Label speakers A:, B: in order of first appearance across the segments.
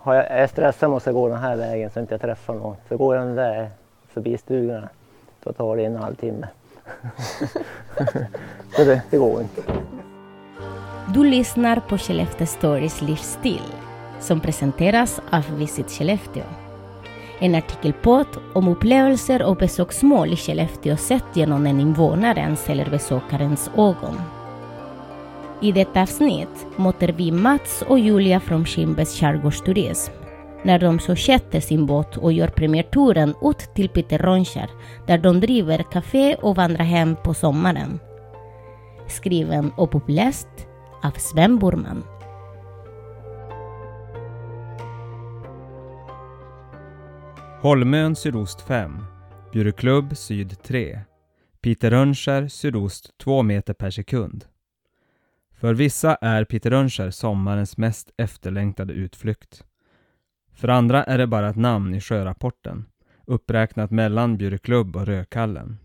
A: har jag, är jag stressad måste jag gå den här vägen så inte jag träffar någon. Så går jag den där förbi stugorna då tar det en halvtimme. så det, det går inte.
B: Du lyssnar på Skellefteå Stories livsstil som presenteras av Visit Skellefteå. En artikelpodd om upplevelser och besöksmål i Skellefteå sett genom en invånarens eller besökarens ögon. I detta avsnitt möter vi Mats och Julia från Kimbes skärgårdsturism när de så sätter sin båt och gör premiärturen ut till Peter Rönnskär där de driver café och vandrar hem på sommaren. Skriven och uppläst av Sven Burman.
C: Holmön sydost 5, Bjurklubb syd 3, Peter Rönnskär sydost 2 meter per sekund. För vissa är Peter Rönnskär sommarens mest efterlängtade utflykt. För andra är det bara ett namn i sjörapporten, uppräknat mellan Bjurklubb och Rödkallen.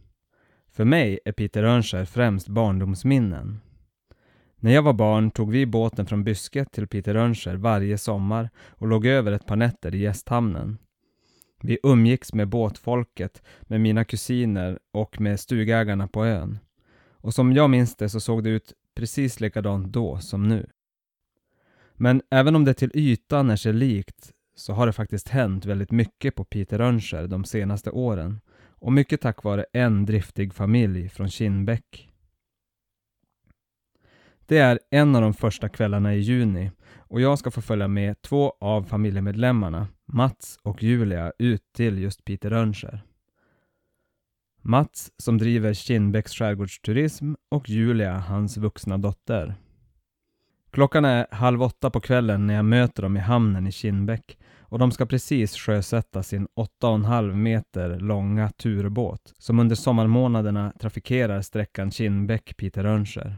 C: För mig är Peter Rönnskär främst barndomsminnen. När jag var barn tog vi båten från Bysket till Peter Rönnskär varje sommar och låg över ett par nätter i gästhamnen. Vi umgicks med båtfolket, med mina kusiner och med stugägarna på ön. Och som jag minns det så såg det ut precis likadant då som nu. Men även om det till ytan är sig likt så har det faktiskt hänt väldigt mycket på Peter Rönnskär de senaste åren och mycket tack vare en driftig familj från Kinnbäck. Det är en av de första kvällarna i juni och jag ska få följa med två av familjemedlemmarna, Mats och Julia, ut till just Peter Rönnskär. Mats som driver Kinnbäcks skärgårdsturism och Julia, hans vuxna dotter. Klockan är halv åtta på kvällen när jag möter dem i hamnen i Kinnbäck och de ska precis sjösätta sin 8,5 meter långa turbåt som under sommarmånaderna trafikerar sträckan Kinnbäck-Piterönscher.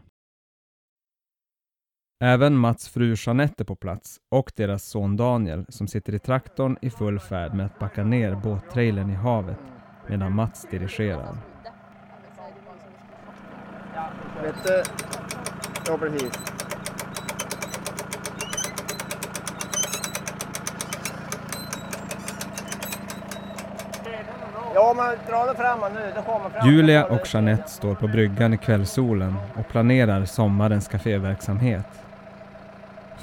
C: Även Mats fru Jeanette är på plats och deras son Daniel som sitter i traktorn i full färd med att backa ner båttrailern i havet medan Mats dirigerar.
A: Vet du? Ja, precis. Ja, men dra det fram nu. Det kommer fram.
C: Julia och Jeanette står på bryggan i kvällssolen och planerar sommarens kaféverksamhet.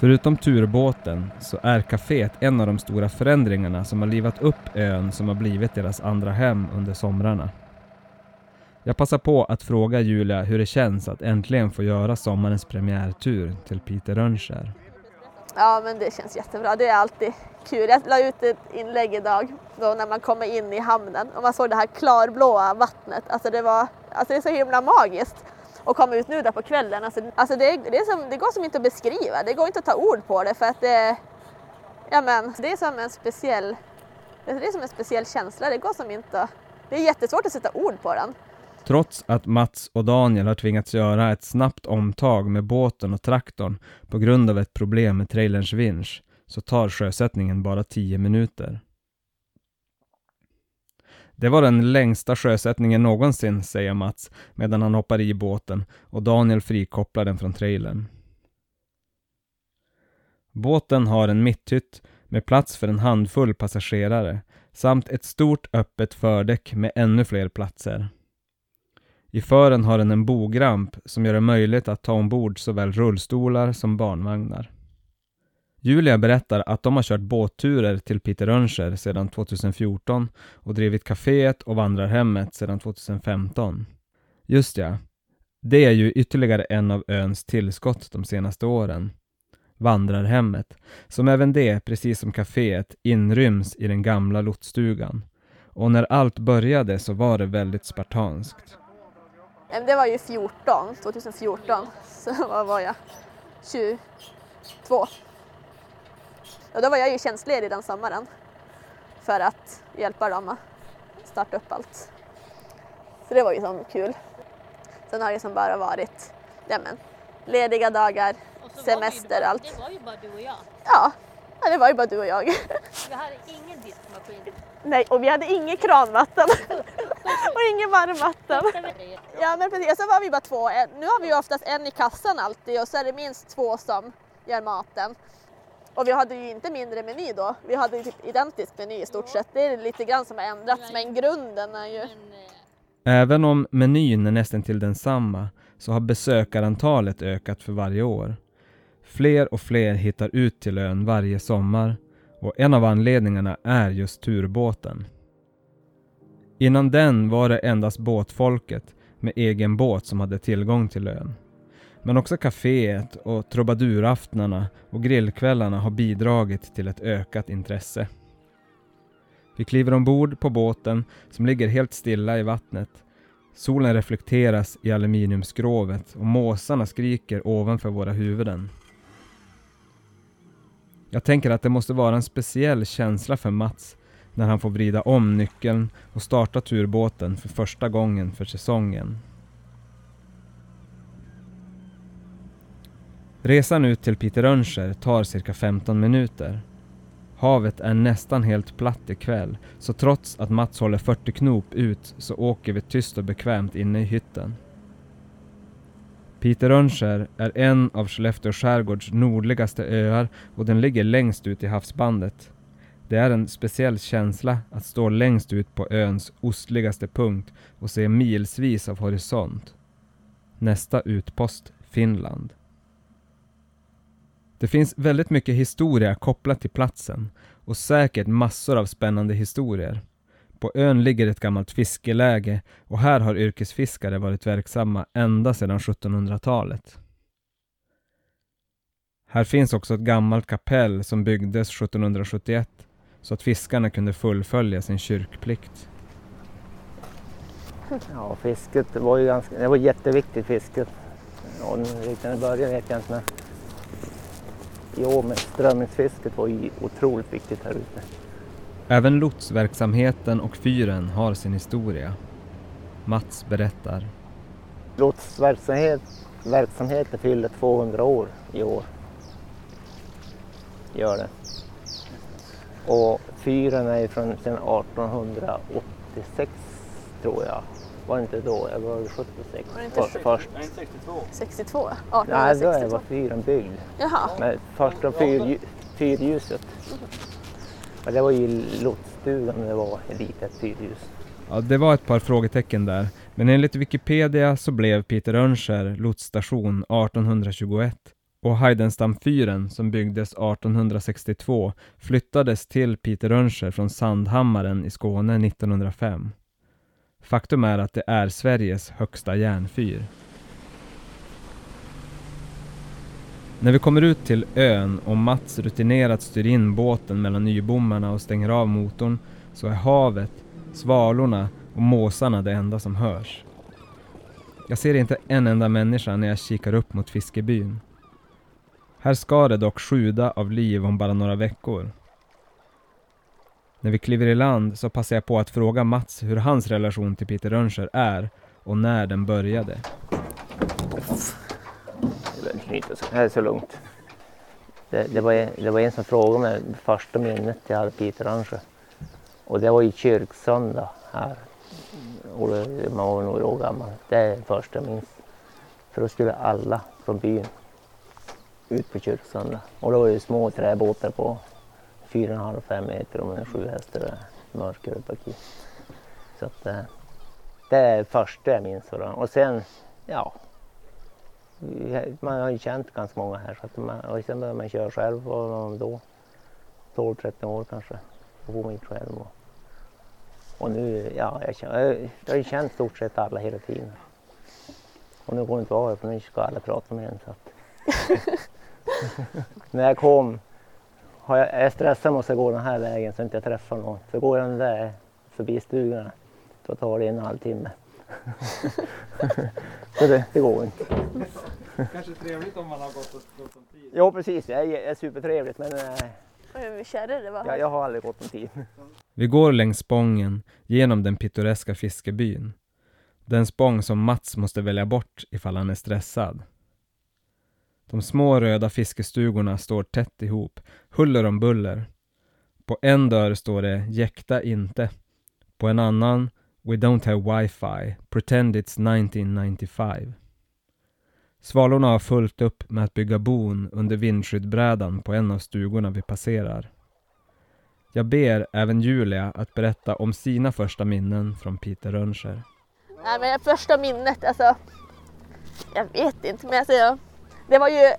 C: Förutom turbåten så är kaféet en av de stora förändringarna som har livat upp ön som har blivit deras andra hem under somrarna. Jag passar på att fråga Julia hur det känns att äntligen få göra sommarens premiärtur till Peter Rönnskär.
D: Ja, men det känns jättebra. Det är alltid kul. Jag la ut ett inlägg idag då när man kommer in i hamnen och man såg det här klarblåa vattnet. Alltså det, var, alltså det är så himla magiskt och komma ut nu där på kvällen. Alltså, alltså det, det, är som, det går som inte att beskriva. Det går inte att ta ord på det för att det, ja men, det är som en speciell det är som en speciell känsla. Det går som inte det är jättesvårt att sätta ord på den.
C: Trots att Mats och Daniel har tvingats göra ett snabbt omtag med båten och traktorn på grund av ett problem med trailerns vinsch så tar sjösättningen bara 10 minuter. Det var den längsta sjösättningen någonsin, säger Mats medan han hoppar i båten och Daniel frikopplar den från trailern. Båten har en mitthytt med plats för en handfull passagerare samt ett stort öppet fördäck med ännu fler platser. I fören har den en bogramp som gör det möjligt att ta ombord såväl rullstolar som barnvagnar. Julia berättar att de har kört båtturer till Peter Rönnskär sedan 2014 och drivit kaféet och vandrarhemmet sedan 2015. Just ja, det är ju ytterligare en av öns tillskott de senaste åren. Vandrarhemmet, som även det, precis som kaféet, inryms i den gamla lotsstugan. Och när allt började så var det väldigt spartanskt.
D: Det var ju 14, 2014, så vad var jag? 22. Och då var jag ju tjänstledig den sommaren för att hjälpa dem att starta upp allt. Så det var ju som kul. Sen har det som bara varit ja, men, lediga dagar, semester och allt.
E: Det var ju bara du och jag.
D: Ja, ja, det var ju bara du och jag.
E: Vi hade ingen diskmaskin.
D: Nej, och vi hade inget kranvatten och inget varmvatten. Ja, men precis. Så var vi bara två. Nu har vi ju oftast en i kassan alltid och så är det minst två som gör maten. Och vi hade ju inte mindre meny då, vi hade ju typ identisk meny i stort sett. Det är lite grann som har ändrats men grunden är ju...
E: Eh,
C: Även om menyn är nästan till densamma så har besökarantalet ökat för varje år. Fler och fler hittar ut till ön varje sommar och en av anledningarna är just turbåten. Innan den var det endast båtfolket med egen båt som hade tillgång till ön. Men också kaféet och trubaduraftnarna och grillkvällarna har bidragit till ett ökat intresse. Vi kliver ombord på båten som ligger helt stilla i vattnet. Solen reflekteras i aluminiumskrovet och måsarna skriker ovanför våra huvuden. Jag tänker att det måste vara en speciell känsla för Mats när han får vrida om nyckeln och starta turbåten för första gången för säsongen. Resan ut till Piterönscher tar cirka 15 minuter. Havet är nästan helt platt ikväll, så trots att Mats håller 40 knop ut så åker vi tyst och bekvämt inne i hytten. Piterönscher är en av Skellefteå skärgårds nordligaste öar och den ligger längst ut i havsbandet. Det är en speciell känsla att stå längst ut på öns ostligaste punkt och se milsvis av horisont. Nästa utpost Finland. Det finns väldigt mycket historia kopplat till platsen och säkert massor av spännande historier. På ön ligger ett gammalt fiskeläge och här har yrkesfiskare varit verksamma ända sedan 1700-talet. Här finns också ett gammalt kapell som byggdes 1771 så att fiskarna kunde fullfölja sin kyrkplikt.
A: Ja, fisket var ju ganska, det var jätteviktigt fisket. Ja, riktigt när det började vet jag inte men år med strömmingsfisket var ju otroligt viktigt här ute.
C: Även lotsverksamheten och fyren har sin historia. Mats berättar.
A: Lotsverksamhet, verksamheten fyller 200 år i år. Gör det. Och fyren är från sedan 1886 tror jag. Var det inte då? Jag var 76
D: Var det inte
A: för, först.
D: 62?
A: Nej, då
D: 1862?
A: var fyren byggd.
D: Jaha.
A: Men första fyr, fyrljuset. Och det var ju lotsstugan det var ett litet fyrljus.
C: Ja, det var ett par frågetecken där, men enligt Wikipedia så blev Peter Önscher lotsstation 1821 och Heidenstamfyren som byggdes 1862 flyttades till Peter Önscher från Sandhammaren i Skåne 1905. Faktum är att det är Sveriges högsta järnfyr. När vi kommer ut till ön och Mats rutinerat styr in båten mellan nybommarna och stänger av motorn så är havet, svalorna och måsarna det enda som hörs. Jag ser inte en enda människa när jag kikar upp mot fiskebyn. Här ska det dock sjuda av liv om bara några veckor. När vi kliver i land så passar jag på att fråga Mats hur hans relation till Peter Rönnskär är och när den började.
A: Det behöver väldigt så- här så långt. Det, det, var, en- det var en som frågade mig första minnet jag hade Peter Ransjö. Och det var i kyrksöndag här. Och man var några år gammal. Det är det första jag minns. För då skulle alla från byn ut på kyrksöndag. Och då var det små träbåtar på 4,5-5 meter och med sju hästar och mörker. Så att eh, det är det första jag minns. Och sen, ja, man har ju känt ganska många här så att man, och sen började man köra själv man då? 12-13 år kanske. Då får man gick själv och, och nu, ja, jag, känner, jag, jag har ju känt stort sett alla hela tiden. Och nu går det inte av för nu ska alla prata med en så att. När jag kom, har jag, jag är stressad måste jag gå den här vägen så inte jag träffar någon. För går jag den där förbi stugorna då tar det en halvtimme. så det, det går inte.
C: Kanske trevligt om man har gått och om tid.
A: Ja precis, det är, är supertrevligt men eh,
D: kärre det var.
A: jag, jag har aldrig gått om tid.
C: Vi går längs spången genom den pittoreska fiskebyn. Den spång som Mats måste välja bort ifall han är stressad. De små röda fiskestugorna står tätt ihop, huller om buller. På en dörr står det “Jäkta inte”. På en annan “We don't have wifi. Pretend it's 1995”. Svalorna har fullt upp med att bygga bon under vindskyddbrädan på en av stugorna vi passerar. Jag ber även Julia att berätta om sina första minnen från Peter Rönnskär.
D: Nej, men första minnet, alltså. Jag vet inte, men alltså, jag- det var ju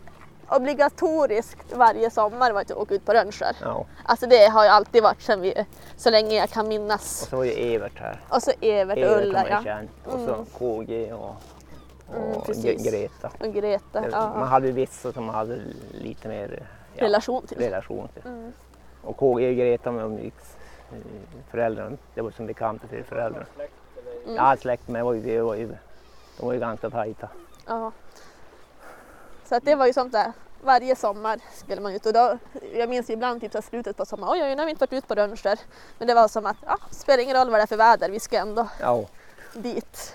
D: obligatoriskt varje sommar var att åka ut på Rönnskär.
A: Ja.
D: Alltså det har ju alltid varit sedan vi, så länge jag kan
A: Och
D: minnas.
A: så var ju Evert här.
D: Och så Evert och Ulla ja.
A: ju känt. Och så KG och,
D: Mm,
A: och. G- Greta.
D: och Greta.
A: Det-
D: Ja.
A: Man hade ju vissa som man hade lite mer ja,
D: Relation till.
A: relation till.
D: Mm.
A: Och KG och Greta med föräldrarna. Det var som bekanta till föräldrarna.
D: Mm.
A: Ja, släkt var ju, det var ju, de var ju ganska tajta.
D: Ja. Så att det var ju sånt där. Varje sommar skulle man ut och då, jag minns ibland typ så slutet på sommaren, oj oj nu har vi inte varit ute på Rönnskär. Men det var som att, ja, spelar ingen roll vad det är för väder, vi ska ändå
A: Ja,
D: dit.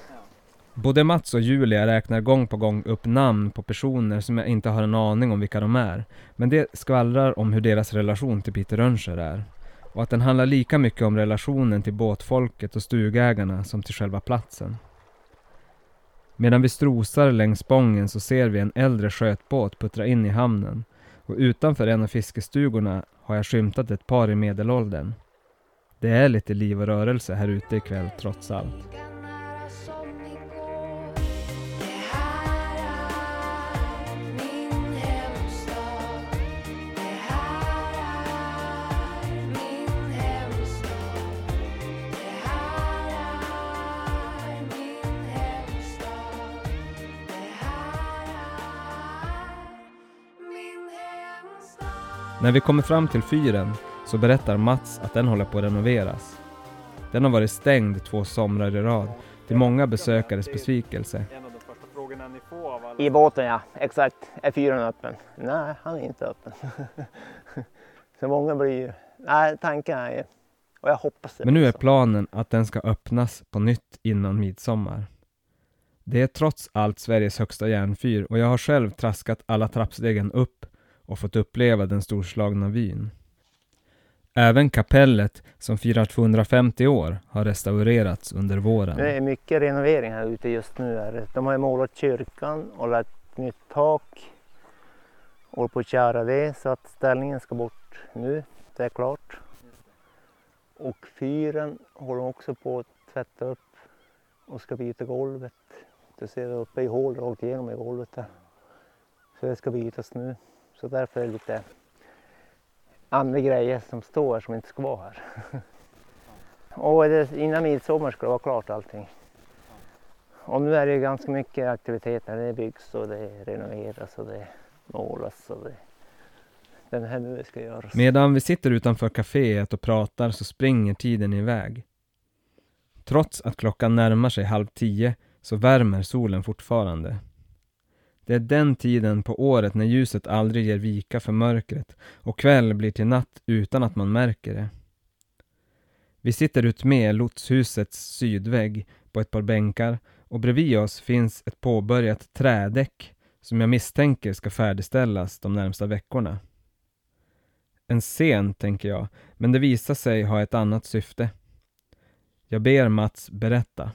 C: Både Mats och Julia räknar gång på gång upp namn på personer som jag inte har en aning om vilka de är. Men det skvallrar om hur deras relation till Peter Rönnskär är. Och att den handlar lika mycket om relationen till båtfolket och stugägarna som till själva platsen. Medan vi strosar längs Spången så ser vi en äldre skötbåt puttra in i hamnen. Och utanför en av fiskestugorna har jag skymtat ett par i medelåldern. Det är lite liv och rörelse här ute ikväll trots allt. När vi kommer fram till fyren så berättar Mats att den håller på att renoveras. Den har varit stängd två somrar i rad, till många besökares besvikelse.
F: En av de första frågorna ni får av alla
A: i båten ja, exakt. Är fyren öppen? Nej, han är inte öppen. så många blir ju, nej tanken är ju, och jag hoppas det
C: Men nu är planen att den ska öppnas på nytt innan midsommar. Det är trots allt Sveriges högsta järnfyr och jag har själv traskat alla trappstegen upp och fått uppleva den storslagna vyn. Även kapellet, som firar 250 år, har restaurerats under våren.
A: Det är mycket renovering här ute just nu. Här. De har målat kyrkan och lagt nytt tak. Håller på att köra det så att ställningen ska bort nu. Det är klart. Och fyren håller de också på att tvätta upp och ska byta golvet. Du ser uppe i hål rakt igenom i golvet där. Så det ska bytas nu. Så därför är det lite andra grejer som står här som inte ska vara här. Och det, innan midsommar ska det vara klart allting. Och nu är det ju ganska mycket aktiviteter. Det byggs och det renoveras och det målas och det... Den här nu ska göras.
C: Medan vi sitter utanför kaféet och pratar så springer tiden iväg. Trots att klockan närmar sig halv tio så värmer solen fortfarande. Det är den tiden på året när ljuset aldrig ger vika för mörkret och kväll blir till natt utan att man märker det. Vi sitter utmed lotshusets sydvägg på ett par bänkar och bredvid oss finns ett påbörjat trädäck som jag misstänker ska färdigställas de närmsta veckorna. En scen, tänker jag, men det visar sig ha ett annat syfte. Jag ber Mats berätta.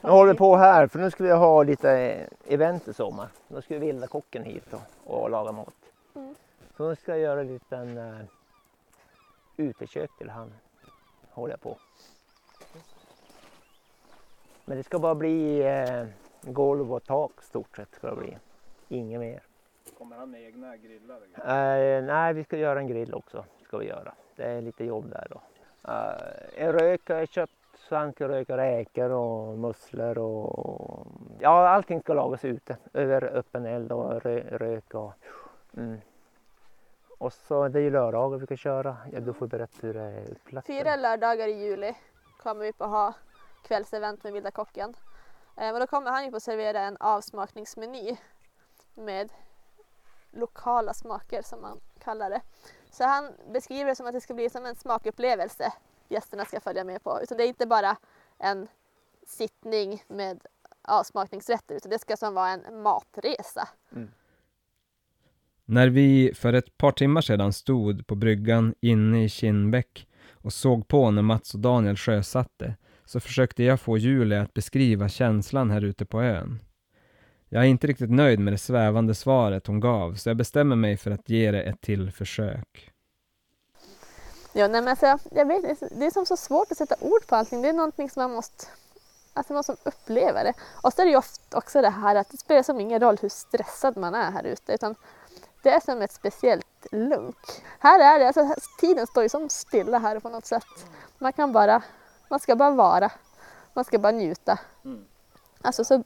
A: Nu håller vi på här för nu ska vi ha lite event i sommar. Då ska vi vilda kocken hit och, och laga mat.
D: Mm.
A: Så nu ska jag göra en liten uh, utekök till han. Håller jag på. Men det ska bara bli eh, golv och tak stort sett ska det bli. Inget mer.
F: Kommer han med egna grillar?
A: Eh, nej, vi ska göra en grill också. Ska vi göra. Det är lite jobb där då. Eh, en rök har jag köpt så han ska röka räkor och musslor och ja, allting ska lagas ute över öppen eld och rö, rök och mm. Och så det är ju lördagar vi ska köra. Ja, du får berätta hur det är upplagt.
D: Fyra lördagar i juli kommer vi på ha kvällsevent med Vilda kocken. Eh, och då kommer han ju på servera en avsmakningsmeny med lokala smaker som man kallar det. Så han beskriver det som att det ska bli som en smakupplevelse gästerna ska följa med på. Utan det är inte bara en sittning med avsmakningsrätter utan det ska som vara en matresa. Mm.
C: När vi för ett par timmar sedan stod på bryggan inne i Kinnbäck och såg på när Mats och Daniel sjösatte så försökte jag få Julia att beskriva känslan här ute på ön. Jag är inte riktigt nöjd med det svävande svaret hon gav, så jag bestämmer mig för att ge det ett till försök.
D: Ja, nej, men alltså, jag vet, det är som så svårt att sätta ord på allting. Det är någonting som man måste Alltså man som upplever det. Och så är det ju ofta också det här att det spelar som ingen roll hur stressad man är här ute utan det är som ett speciellt lunk. Här är det, alltså tiden står ju som stilla här på något sätt. Man kan bara, man ska bara vara. Man ska bara njuta. Mm. Alltså så,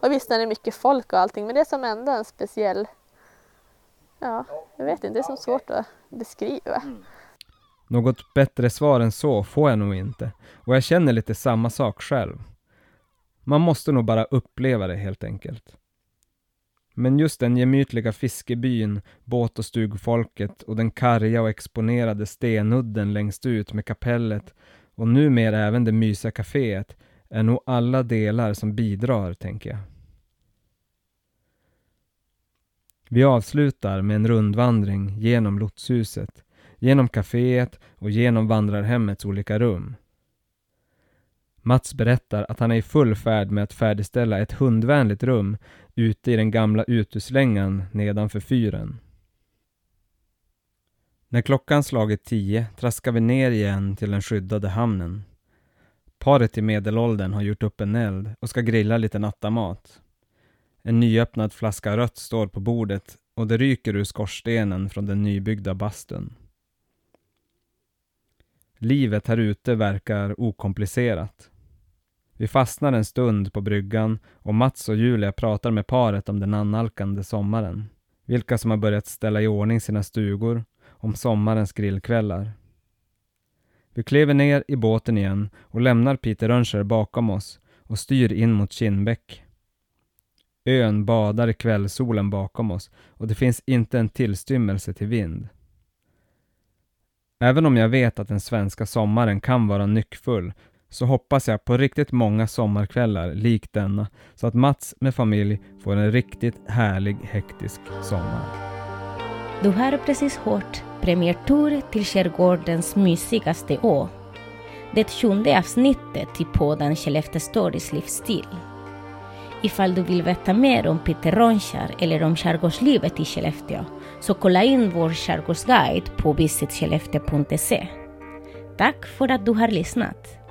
D: och visst är det mycket folk och allting men det är som ändå en speciell, ja, jag vet inte, det är som svårt att beskriva.
C: Något bättre svar än så får jag nog inte och jag känner lite samma sak själv. Man måste nog bara uppleva det helt enkelt. Men just den gemytliga fiskebyn, båt och stugfolket och den karga och exponerade stenudden längst ut med kapellet och numera även det mysiga kaféet är nog alla delar som bidrar, tänker jag. Vi avslutar med en rundvandring genom lotshuset, genom kaféet och genom vandrarhemmets olika rum. Mats berättar att han är i full färd med att färdigställa ett hundvänligt rum ute i den gamla uteslängan nedanför fyren. När klockan slagit tio traskar vi ner igen till den skyddade hamnen. Paret i medelåldern har gjort upp en eld och ska grilla lite nattamat. En nyöppnad flaska rött står på bordet och det ryker ur skorstenen från den nybyggda bastun. Livet här ute verkar okomplicerat. Vi fastnar en stund på bryggan och Mats och Julia pratar med paret om den annalkande sommaren. Vilka som har börjat ställa i ordning sina stugor, om sommarens grillkvällar. Vi kliver ner i båten igen och lämnar Peter Rönnskär bakom oss och styr in mot Kinnbäck. Ön badar i kvällssolen bakom oss och det finns inte en tillstymmelse till vind. Även om jag vet att den svenska sommaren kan vara nyckfull så hoppas jag på riktigt många sommarkvällar lik denna så att Mats med familj får en riktigt härlig hektisk sommar.
B: Du har precis hört premiärtur till Skärgårdens mysigaste å. Det sjunde avsnittet i podden Skellefteå Stories livsstil. Ifall du vill veta mer om Peter Rönnskär eller om skärgårdslivet i Skellefteå så kolla in vår skärgårdsguide på visitskellefteå.se. Tack för att du har lyssnat.